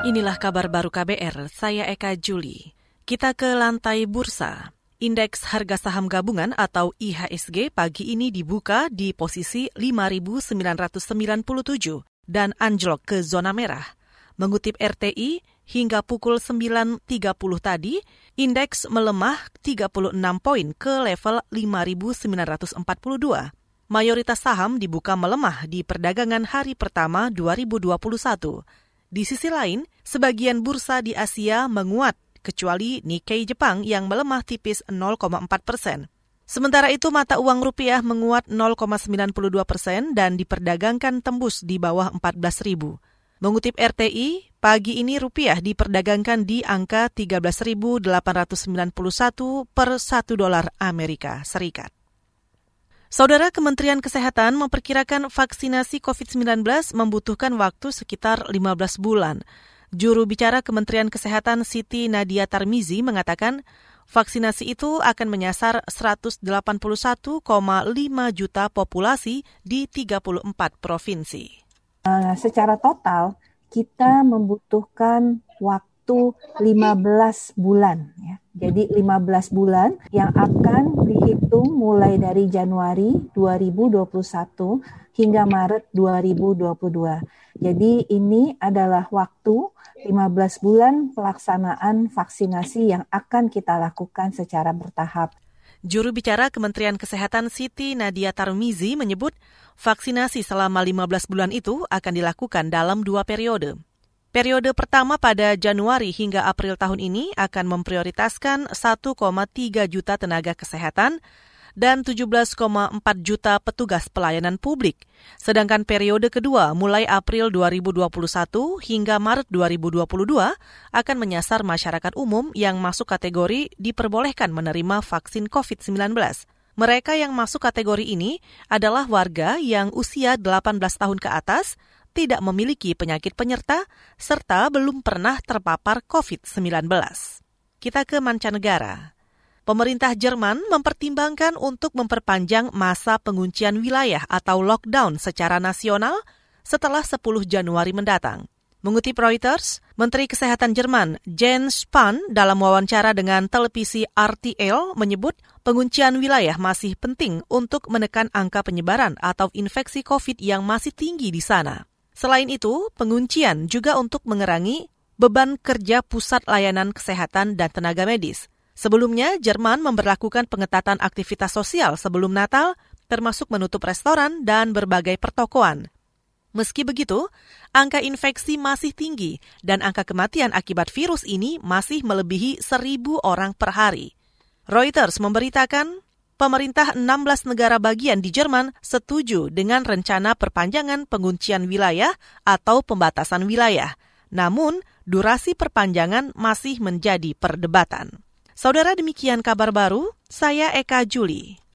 Inilah kabar baru KBR, saya Eka Juli. Kita ke lantai bursa. Indeks harga saham gabungan atau IHSG pagi ini dibuka di posisi 5.997 dan anjlok ke zona merah. Mengutip RTI, hingga pukul 9.30 tadi, indeks melemah 36 poin ke level 5.942. Mayoritas saham dibuka melemah di perdagangan hari pertama 2021. Di sisi lain, sebagian bursa di Asia menguat, kecuali Nikkei Jepang yang melemah tipis 0,4 persen. Sementara itu mata uang rupiah menguat 0,92 persen dan diperdagangkan tembus di bawah 14 ribu. Mengutip RTI, pagi ini rupiah diperdagangkan di angka 13.891 per 1 dolar Amerika Serikat. Saudara Kementerian Kesehatan memperkirakan vaksinasi COVID-19 membutuhkan waktu sekitar 15 bulan. Juru bicara Kementerian Kesehatan Siti Nadia Tarmizi mengatakan vaksinasi itu akan menyasar 181,5 juta populasi di 34 provinsi. Uh, secara total, kita membutuhkan waktu 15 bulan ya. Jadi 15 bulan yang akan dihitung mulai dari Januari 2021 hingga Maret 2022. Jadi ini adalah waktu 15 bulan pelaksanaan vaksinasi yang akan kita lakukan secara bertahap. Juru bicara Kementerian Kesehatan Siti Nadia Tarmizi menyebut vaksinasi selama 15 bulan itu akan dilakukan dalam dua periode. Periode pertama pada Januari hingga April tahun ini akan memprioritaskan 1,3 juta tenaga kesehatan dan 17,4 juta petugas pelayanan publik. Sedangkan periode kedua mulai April 2021 hingga Maret 2022 akan menyasar masyarakat umum yang masuk kategori diperbolehkan menerima vaksin COVID-19. Mereka yang masuk kategori ini adalah warga yang usia 18 tahun ke atas, tidak memiliki penyakit penyerta, serta belum pernah terpapar COVID-19. Kita ke mancanegara. Pemerintah Jerman mempertimbangkan untuk memperpanjang masa penguncian wilayah atau lockdown secara nasional setelah 10 Januari mendatang. Mengutip Reuters, Menteri Kesehatan Jerman Jens Spahn dalam wawancara dengan televisi RTL menyebut penguncian wilayah masih penting untuk menekan angka penyebaran atau infeksi COVID yang masih tinggi di sana. Selain itu, penguncian juga untuk mengerangi beban kerja pusat layanan kesehatan dan tenaga medis. Sebelumnya, Jerman memperlakukan pengetatan aktivitas sosial sebelum Natal, termasuk menutup restoran dan berbagai pertokoan. Meski begitu, angka infeksi masih tinggi dan angka kematian akibat virus ini masih melebihi seribu orang per hari. Reuters memberitakan pemerintah 16 negara bagian di Jerman setuju dengan rencana perpanjangan penguncian wilayah atau pembatasan wilayah. Namun, durasi perpanjangan masih menjadi perdebatan. Saudara demikian kabar baru, saya Eka Juli.